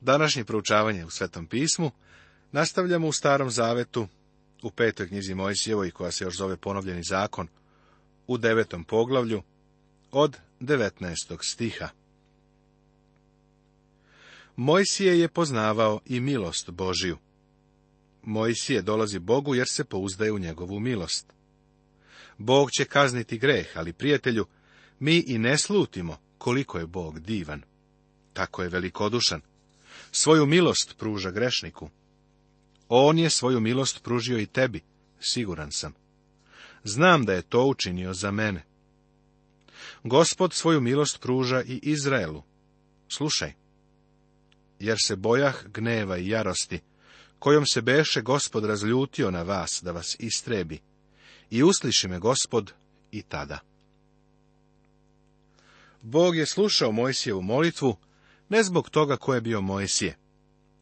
Današnje proučavanje u Svetom pismu nastavljamo u Starom zavetu, u petoj knjizi Mojsijevoj, koja se još zove Ponovljeni zakon, u devetom poglavlju, od 19. stiha. Mojsije je poznavao i milost Božiju. Mojsije dolazi Bogu jer se pouzdaje u njegovu milost. Bog će kazniti greh, ali prijatelju, mi i ne slutimo koliko je Bog divan. Tako je velikodušan svoju milost pruža grešniku. On je svoju milost pružio i tebi, siguran sam. Znam da je to učinio za mene. Gospod svoju milost pruža i Izraelu. Slušaj. Jer se bojah gneva i jarosti, kojom se beše gospod razljutio na vas da vas istrebi. I usliši me gospod i tada. Bog je slušao Mojsijevu molitvu ne zbog toga ko je bio Mojsije.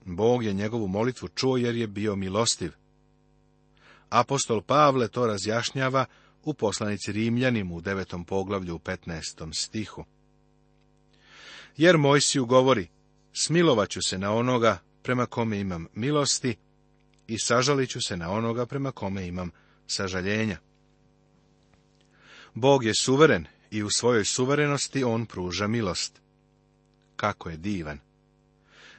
Bog je njegovu molitvu čuo jer je bio milostiv. Apostol Pavle to razjašnjava u poslanici Rimljanim u devetom poglavlju u petnestom stihu. Jer Mojsiju govori, smilovaću ću se na onoga prema kome imam milosti i sažalit ću se na onoga prema kome imam sažaljenja. Bog je suveren i u svojoj suverenosti on pruža milost kako je divan.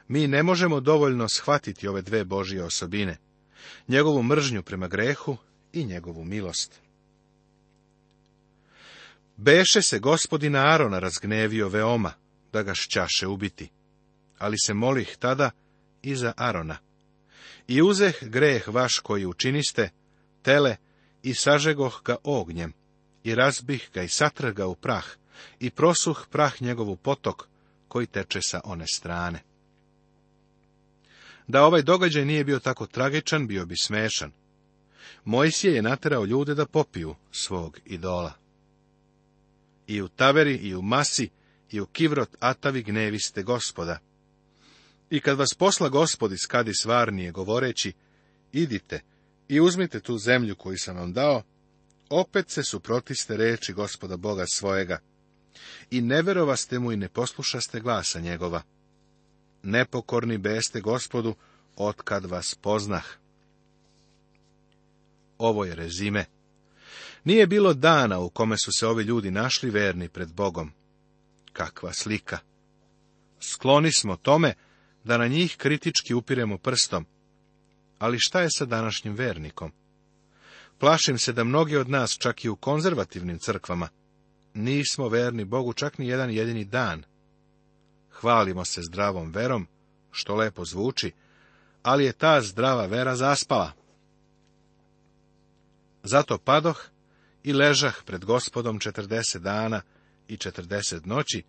Mi ne možemo dovoljno shvatiti ove dve Božje osobine, njegovu mržnju prema grehu i njegovu milost. Beše se gospodina Arona razgnevio veoma, da ga šćaše ubiti, ali se molih tada i za Arona. I uzeh greh vaš koji učiniste, tele, i sažegoh ga ognjem, i razbih ga i satrga u prah, i prosuh prah njegovu potok, koji teče sa one strane. Da ovaj događaj nije bio tako tragičan, bio bi smešan. Mojsije je naterao ljude da popiju svog idola. I u Taveri, i u Masi, i u Kivrot Atavi gneviste gospoda. I kad vas posla gospod iz Kadis Varnije, govoreći, idite i uzmite tu zemlju koju sam vam dao, opet se suprotiste reči gospoda Boga svojega, i ne verovaste mu i ne poslušaste glasa njegova. Nepokorni beste gospodu, otkad vas poznah. Ovo je rezime. Nije bilo dana u kome su se ovi ljudi našli verni pred Bogom. Kakva slika! Skloni smo tome da na njih kritički upiremo prstom. Ali šta je sa današnjim vernikom? Plašim se da mnogi od nas, čak i u konzervativnim crkvama, nismo verni Bogu čak ni jedan jedini dan. Hvalimo se zdravom verom, što lepo zvuči, ali je ta zdrava vera zaspala. Zato padoh i ležah pred gospodom četrdeset dana i četrdeset noći,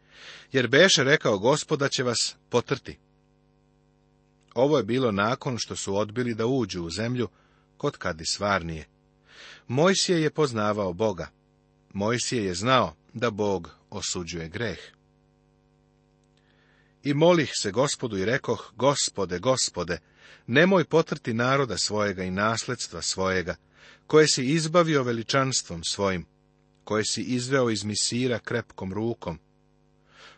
jer beše rekao gospoda će vas potrti. Ovo je bilo nakon što su odbili da uđu u zemlju, kod i svarnije. Mojsije je poznavao Boga. Mojsije je znao da Bog osuđuje greh. I molih se gospodu i rekoh, gospode, gospode, nemoj potrti naroda svojega i nasledstva svojega, koje si izbavio veličanstvom svojim, koje si izveo iz misira krepkom rukom.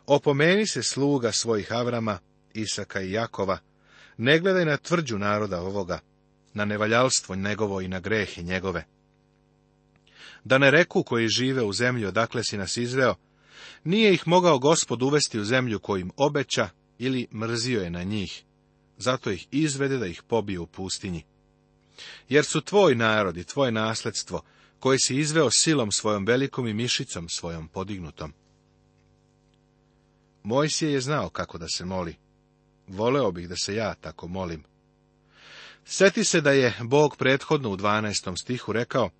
Opomeni se sluga svojih Avrama, Isaka i Jakova, ne gledaj na tvrđu naroda ovoga, na nevaljalstvo njegovo i na grehe njegove da ne reku koji žive u zemlji odakle si nas izveo, nije ih mogao gospod uvesti u zemlju kojim obeća ili mrzio je na njih, zato ih izvede da ih pobije u pustinji. Jer su tvoj narod i tvoje nasledstvo, koje si izveo silom svojom velikom i mišicom svojom podignutom. Mojsije je znao kako da se moli. Voleo bih da se ja tako molim. Sjeti se da je Bog prethodno u 12. stihu rekao,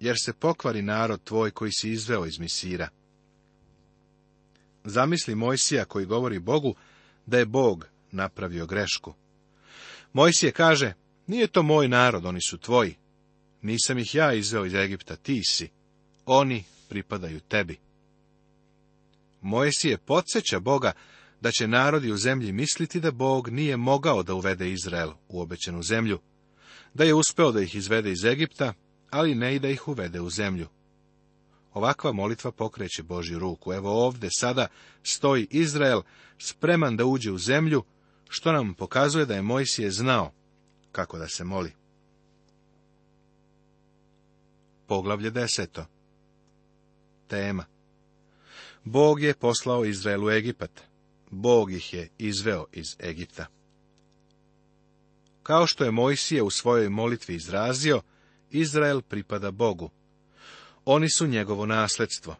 jer se pokvari narod tvoj koji si izveo iz Misira. Zamisli Mojsija koji govori Bogu da je Bog napravio grešku. Mojsije kaže, nije to moj narod, oni su tvoji. Nisam ih ja izveo iz Egipta, ti si. Oni pripadaju tebi. Mojsije podsjeća Boga da će narodi u zemlji misliti da Bog nije mogao da uvede Izrael u obećenu zemlju, da je uspeo da ih izvede iz Egipta, ali ne i da ih uvede u zemlju. Ovakva molitva pokreće Božju ruku. Evo ovdje sada stoji Izrael spreman da uđe u zemlju, što nam pokazuje da je Mojsije znao kako da se moli. Poglavlje deseto Tema Bog je poslao Izrael u Egipat. Bog ih je izveo iz Egipta. Kao što je Mojsije u svojoj molitvi izrazio, Izrael pripada Bogu. Oni su njegovo nasledstvo.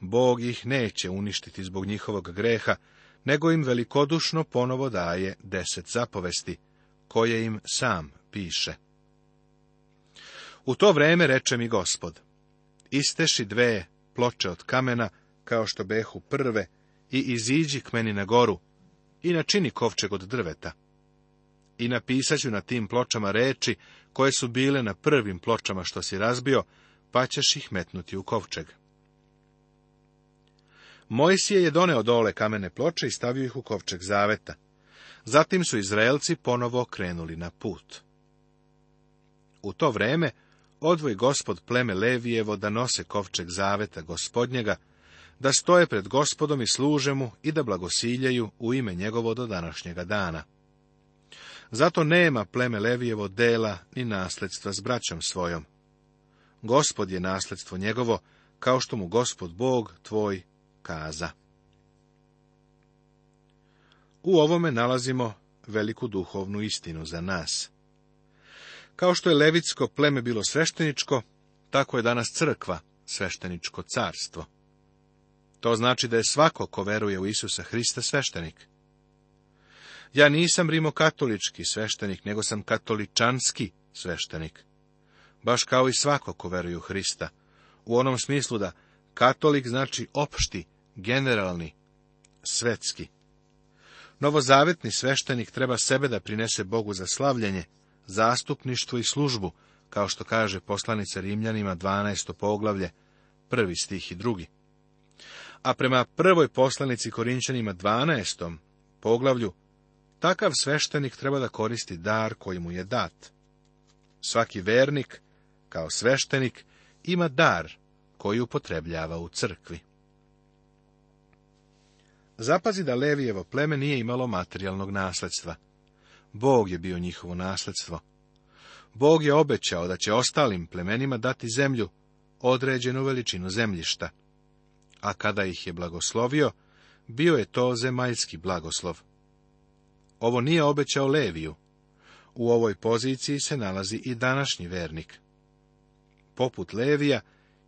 Bog ih neće uništiti zbog njihovog greha, nego im velikodušno ponovo daje deset zapovesti, koje im sam piše. U to vreme reče mi gospod, isteši dve ploče od kamena, kao što behu prve, i iziđi k meni na goru, i načini kovčeg od drveta i napisat ću na tim pločama reči koje su bile na prvim pločama što si razbio, pa ćeš ih metnuti u kovčeg. Mojsije je doneo dole kamene ploče i stavio ih u kovčeg zaveta. Zatim su Izraelci ponovo krenuli na put. U to vreme odvoj gospod pleme Levijevo da nose kovčeg zaveta gospodnjega, da stoje pred gospodom i služe mu i da blagosiljaju u ime njegovo do današnjega dana. Zato nema pleme Levijevo dela ni nasledstva s braćom svojom. Gospod je nasledstvo njegovo, kao što mu Gospod Bog tvoj kaza. U ovome nalazimo veliku duhovnu istinu za nas. Kao što je levitsko pleme bilo svešteničko, tako je danas crkva svešteničko carstvo. To znači da je svako ko veruje u Isusa Hrista sveštenik. Ja nisam rimokatolički sveštenik, nego sam katoličanski sveštenik. Baš kao i svako ko veruju Hrista. U onom smislu da katolik znači opšti, generalni, svetski. Novozavetni sveštenik treba sebe da prinese Bogu za slavljenje, zastupništvo i službu, kao što kaže poslanica Rimljanima 12. poglavlje, prvi stih i drugi. A prema prvoj poslanici Korinčanima 12. poglavlju Takav sveštenik treba da koristi dar koji mu je dat. Svaki vernik, kao sveštenik, ima dar koji upotrebljava u crkvi. Zapazi da Levijevo pleme nije imalo materijalnog nasledstva. Bog je bio njihovo nasledstvo. Bog je obećao da će ostalim plemenima dati zemlju, određenu veličinu zemljišta. A kada ih je blagoslovio, bio je to zemaljski blagoslov. Ovo nije obećao Leviju. U ovoj poziciji se nalazi i današnji vernik. Poput Levija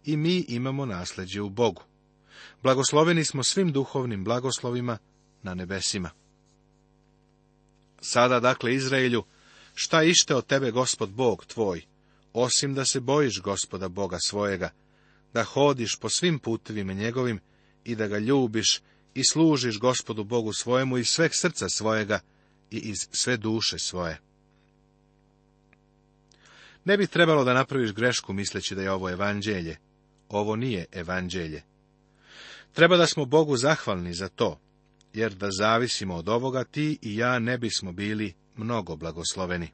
i mi imamo nasleđe u Bogu. Blagosloveni smo svim duhovnim blagoslovima na nebesima. Sada, dakle, Izraelju, šta ište od tebe, gospod Bog tvoj, osim da se bojiš gospoda Boga svojega, da hodiš po svim putevima njegovim i da ga ljubiš i služiš gospodu Bogu svojemu iz sveg srca svojega i iz sve duše svoje. Ne bi trebalo da napraviš grešku misleći da je ovo evanđelje. Ovo nije evanđelje. Treba da smo Bogu zahvalni za to, jer da zavisimo od ovoga ti i ja ne bismo bili mnogo blagosloveni.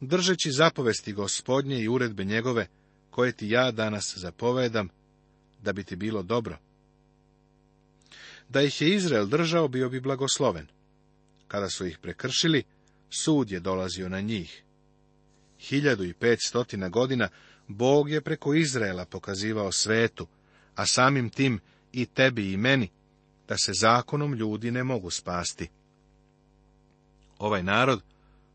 Držeći zapovesti gospodnje i uredbe njegove, koje ti ja danas zapovedam, da bi ti bilo dobro, da ih je Izrael držao, bio bi blagosloven. Kada su ih prekršili, sud je dolazio na njih. 1500 godina Bog je preko Izraela pokazivao svetu, a samim tim i tebi i meni, da se zakonom ljudi ne mogu spasti. Ovaj narod,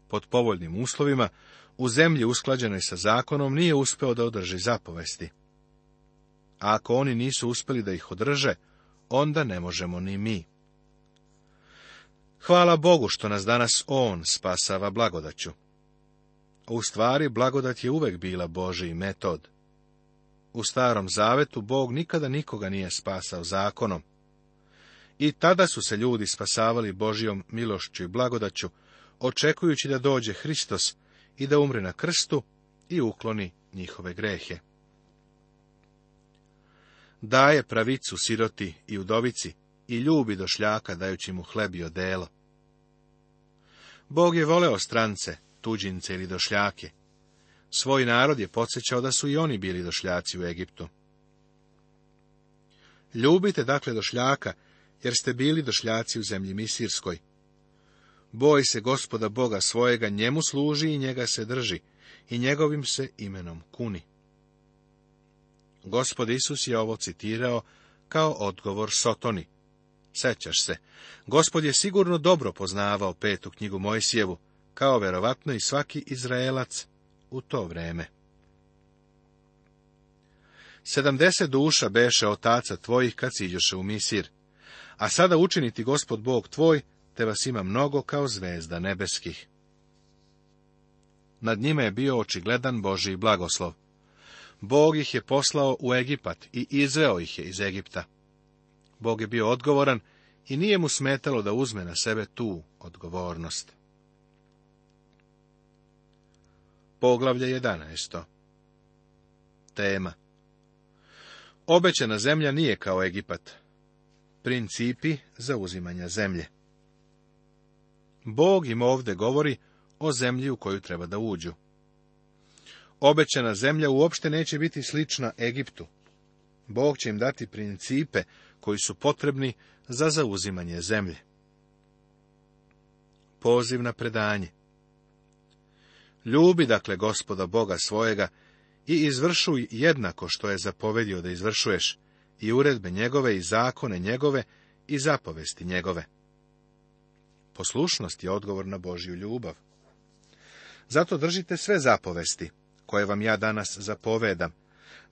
pod povoljnim uslovima, u zemlji usklađenoj sa zakonom nije uspeo da održi zapovesti. A ako oni nisu uspeli da ih održe, onda ne možemo ni mi. Hvala Bogu što nas danas On spasava blagodaću. U stvari, blagodat je uvek bila Božiji metod. U starom zavetu Bog nikada nikoga nije spasao zakonom. I tada su se ljudi spasavali Božijom milošću i blagodaću, očekujući da dođe Hristos i da umre na krstu i ukloni njihove grehe daje pravicu siroti i udovici i ljubi došljaka dajući mu hleb i odelo. Bog je voleo strance, tuđince ili došljake. Svoj narod je podsjećao da su i oni bili došljaci u Egiptu. Ljubite dakle došljaka, jer ste bili došljaci u zemlji Misirskoj. Boj se gospoda Boga svojega, njemu služi i njega se drži, i njegovim se imenom kuni. Gospod Isus je ovo citirao kao odgovor Sotoni. Sećaš se, gospod je sigurno dobro poznavao petu knjigu Mojsijevu, kao verovatno i svaki Izraelac u to vreme. Sedamdeset duša beše otaca tvojih kad si iđoše u Misir, a sada učiniti gospod Bog tvoj, te vas ima mnogo kao zvezda nebeskih. Nad njima je bio očigledan Boži blagoslov. Bog ih je poslao u Egipat i izveo ih je iz Egipta. Bog je bio odgovoran i nije mu smetalo da uzme na sebe tu odgovornost. Poglavlje 11. Tema Obećana zemlja nije kao Egipat. Principi uzimanja zemlje. Bog im ovdje govori o zemlji u koju treba da uđu obećana zemlja uopšte neće biti slična Egiptu. Bog će im dati principe koji su potrebni za zauzimanje zemlje. Poziv na predanje Ljubi, dakle, gospoda Boga svojega i izvršuj jednako što je zapovedio da izvršuješ, i uredbe njegove i zakone njegove i zapovesti njegove. Poslušnost je odgovor na Božju ljubav. Zato držite sve zapovesti, koje vam ja danas zapovedam,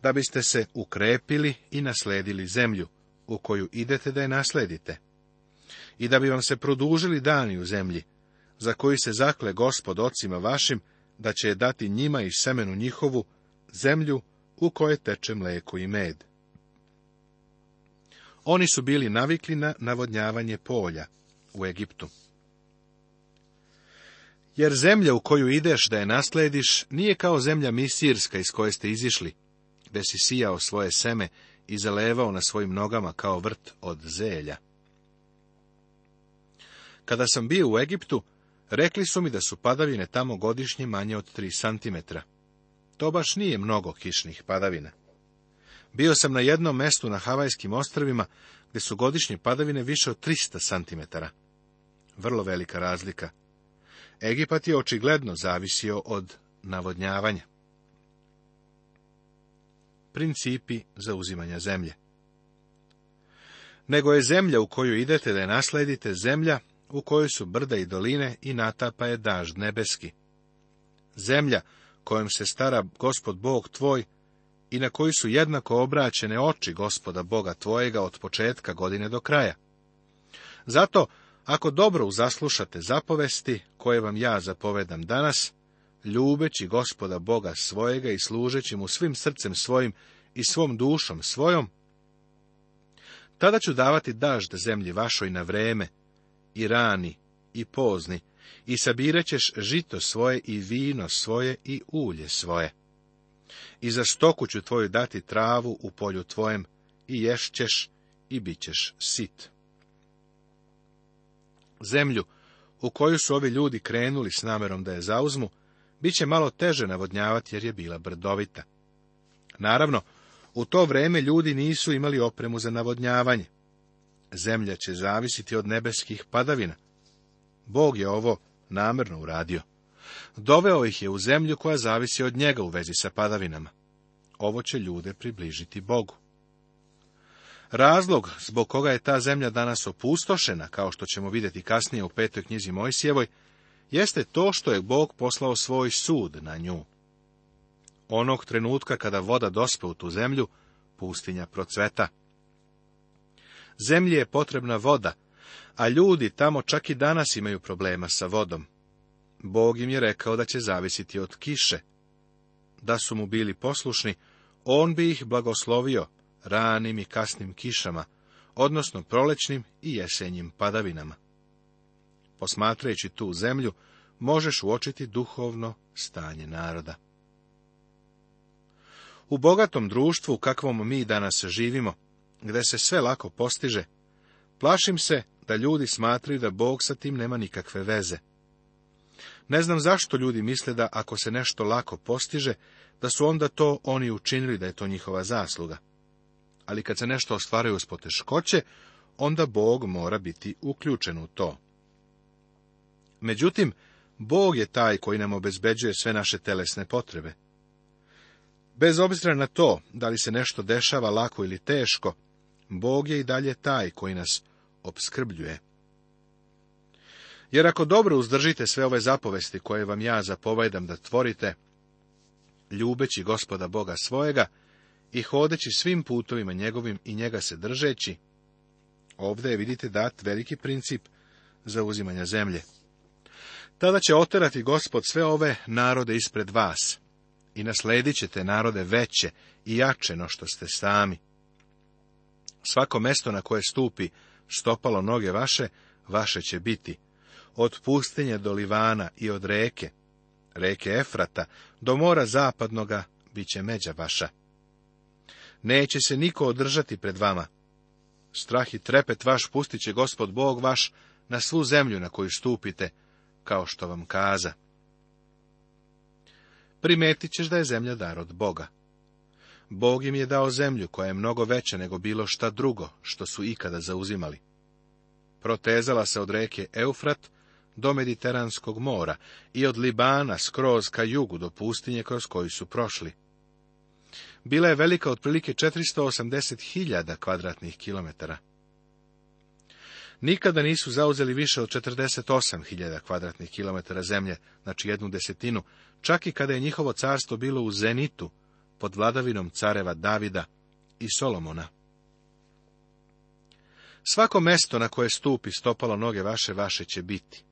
da biste se ukrepili i nasledili zemlju, u koju idete da je nasledite, i da bi vam se produžili dani u zemlji, za koju se zakle gospod ocima vašim, da će je dati njima i semenu njihovu, zemlju u kojoj teče mleko i med. Oni su bili navikli na navodnjavanje polja u Egiptu jer zemlja u koju ideš da je naslediš nije kao zemlja misirska iz koje ste izišli, gde si sijao svoje seme i zalevao na svojim nogama kao vrt od zelja. Kada sam bio u Egiptu, rekli su mi da su padavine tamo godišnje manje od tri santimetra. To baš nije mnogo kišnih padavina. Bio sam na jednom mestu na Havajskim ostrvima, gdje su godišnje padavine više od 300 santimetara. Vrlo velika razlika Egipat je očigledno zavisio od navodnjavanja. Principi zauzimanja zemlje Nego je zemlja u koju idete da je nasledite zemlja u kojoj su brda i doline i natapa je dažd nebeski. Zemlja kojom se stara gospod Bog tvoj i na koju su jednako obraćene oči gospoda Boga tvojega od početka godine do kraja. Zato ako dobro uzaslušate zapovesti, koje vam ja zapovedam danas, ljubeći gospoda Boga svojega i služeći mu svim srcem svojim i svom dušom svojom, tada ću davati dažd zemlji vašoj na vreme, i rani, i pozni, i sabirećeš žito svoje i vino svoje i ulje svoje. I za stoku ću tvoju dati travu u polju tvojem, i ješćeš i bit ćeš sit. Zemlju u koju su ovi ljudi krenuli s namerom da je zauzmu, bit će malo teže navodnjavati jer je bila brdovita. Naravno, u to vreme ljudi nisu imali opremu za navodnjavanje. Zemlja će zavisiti od nebeskih padavina. Bog je ovo namerno uradio. Doveo ih je u zemlju koja zavisi od njega u vezi sa padavinama. Ovo će ljude približiti Bogu. Razlog zbog koga je ta zemlja danas opustošena, kao što ćemo vidjeti kasnije u petoj knjizi Mojsijevoj, jeste to što je Bog poslao svoj sud na nju. Onog trenutka kada voda dospe u tu zemlju, pustinja procveta. Zemlji je potrebna voda, a ljudi tamo čak i danas imaju problema sa vodom. Bog im je rekao da će zavisiti od kiše. Da su mu bili poslušni, on bi ih blagoslovio, ranim i kasnim kišama, odnosno prolećnim i jesenjim padavinama. Posmatrajući tu zemlju, možeš uočiti duhovno stanje naroda. U bogatom društvu kakvom mi danas živimo, gdje se sve lako postiže, plašim se da ljudi smatraju da Bog sa tim nema nikakve veze. Ne znam zašto ljudi misle da ako se nešto lako postiže, da su onda to oni učinili da je to njihova zasluga ali kad se nešto ostvaruje s poteškoće, onda Bog mora biti uključen u to. Međutim, Bog je taj koji nam obezbeđuje sve naše telesne potrebe. Bez obzira na to, da li se nešto dešava lako ili teško, Bog je i dalje taj koji nas obskrbljuje. Jer ako dobro uzdržite sve ove zapovesti koje vam ja zapovajdam da tvorite, ljubeći gospoda Boga svojega, i hodeći svim putovima njegovim i njega se držeći, ovdje je vidite dat veliki princip zauzimanja zemlje. Tada će oterati gospod sve ove narode ispred vas i nasledit ćete narode veće i jače no što ste sami. Svako mesto na koje stupi stopalo noge vaše, vaše će biti, od pustinje do Livana i od reke, reke Efrata, do mora zapadnoga bit će međa vaša neće se niko održati pred vama. Strah i trepet vaš pustit će gospod Bog vaš na svu zemlju na koju stupite, kao što vam kaza. Primetit ćeš da je zemlja dar od Boga. Bog im je dao zemlju koja je mnogo veća nego bilo šta drugo što su ikada zauzimali. Protezala se od reke Eufrat do Mediteranskog mora i od Libana skroz ka jugu do pustinje kroz koju su prošli. Bila je velika otprilike 480.000 kvadratnih kilometara. Nikada nisu zauzeli više od 48.000 kvadratnih kilometara zemlje, znači jednu desetinu, čak i kada je njihovo carstvo bilo u Zenitu, pod vladavinom careva Davida i Solomona. Svako mesto na koje stupi stopalo noge vaše, vaše će biti.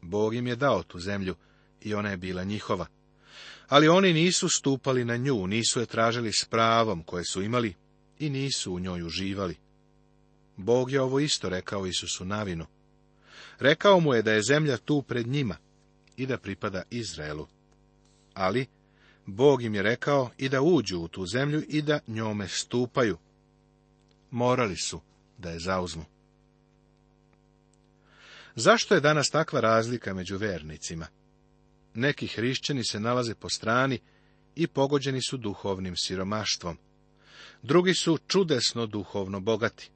Bog im je dao tu zemlju i ona je bila njihova ali oni nisu stupali na nju, nisu je tražili s pravom koje su imali i nisu u njoj uživali. Bog je ovo isto rekao Isusu Navinu. Rekao mu je da je zemlja tu pred njima i da pripada Izraelu. Ali Bog im je rekao i da uđu u tu zemlju i da njome stupaju. Morali su da je zauzmu. Zašto je danas takva razlika među vernicima? neki hrišćani se nalaze po strani i pogođeni su duhovnim siromaštvom. Drugi su čudesno duhovno bogati.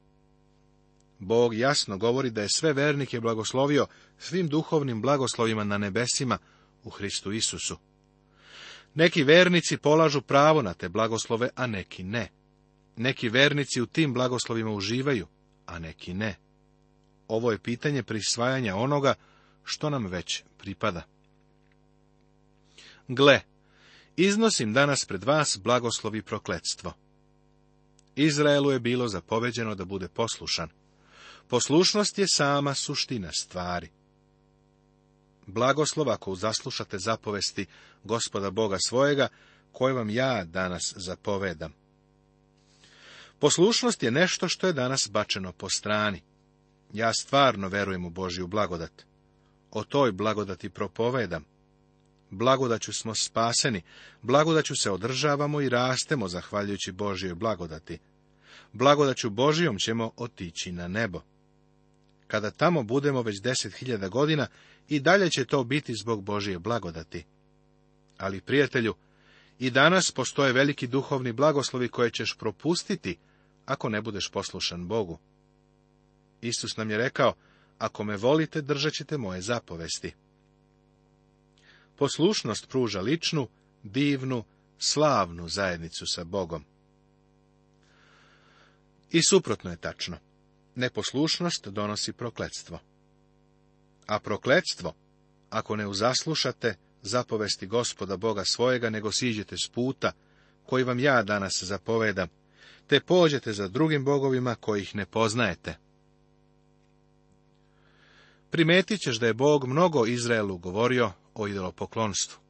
Bog jasno govori da je sve vernike blagoslovio svim duhovnim blagoslovima na nebesima u Hristu Isusu. Neki vernici polažu pravo na te blagoslove, a neki ne. Neki vernici u tim blagoslovima uživaju, a neki ne. Ovo je pitanje prisvajanja onoga što nam već pripada. Gle, iznosim danas pred vas blagoslovi prokletstvo. Izraelu je bilo zapoveđeno da bude poslušan. Poslušnost je sama suština stvari. Blagoslov ako zaslušate zapovesti gospoda Boga svojega, koje vam ja danas zapovedam. Poslušnost je nešto što je danas bačeno po strani. Ja stvarno verujem u Božju blagodat. O toj blagodati propovedam blagodaću smo spaseni, blagodaću se održavamo i rastemo, zahvaljujući Božjoj blagodati. Blagodaću Božijom ćemo otići na nebo. Kada tamo budemo već deset hiljada godina, i dalje će to biti zbog Božije blagodati. Ali, prijatelju, i danas postoje veliki duhovni blagoslovi koje ćeš propustiti, ako ne budeš poslušan Bogu. Isus nam je rekao, ako me volite, držat ćete moje zapovesti. Poslušnost pruža ličnu, divnu, slavnu zajednicu sa Bogom. I suprotno je tačno. Neposlušnost donosi prokletstvo. A prokletstvo, ako ne uzaslušate zapovesti gospoda Boga svojega, nego siđete s puta, koji vam ja danas zapovedam, te pođete za drugim bogovima kojih ne poznajete. Primetit ćeš da je Bog mnogo Izraelu govorio o idolopoklonstvu.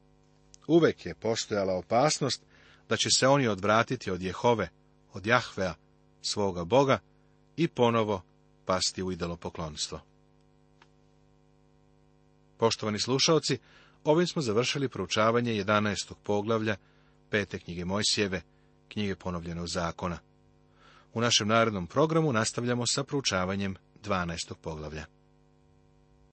Uvek je postojala opasnost da će se oni odvratiti od Jehove, od Jahvea, svoga Boga, i ponovo pasti u idolopoklonstvo. Poštovani slušaoci, ovim smo završili proučavanje 11. poglavlja pete knjige Mojsijeve, knjige ponovljenog zakona. U našem narednom programu nastavljamo sa proučavanjem 12. poglavlja.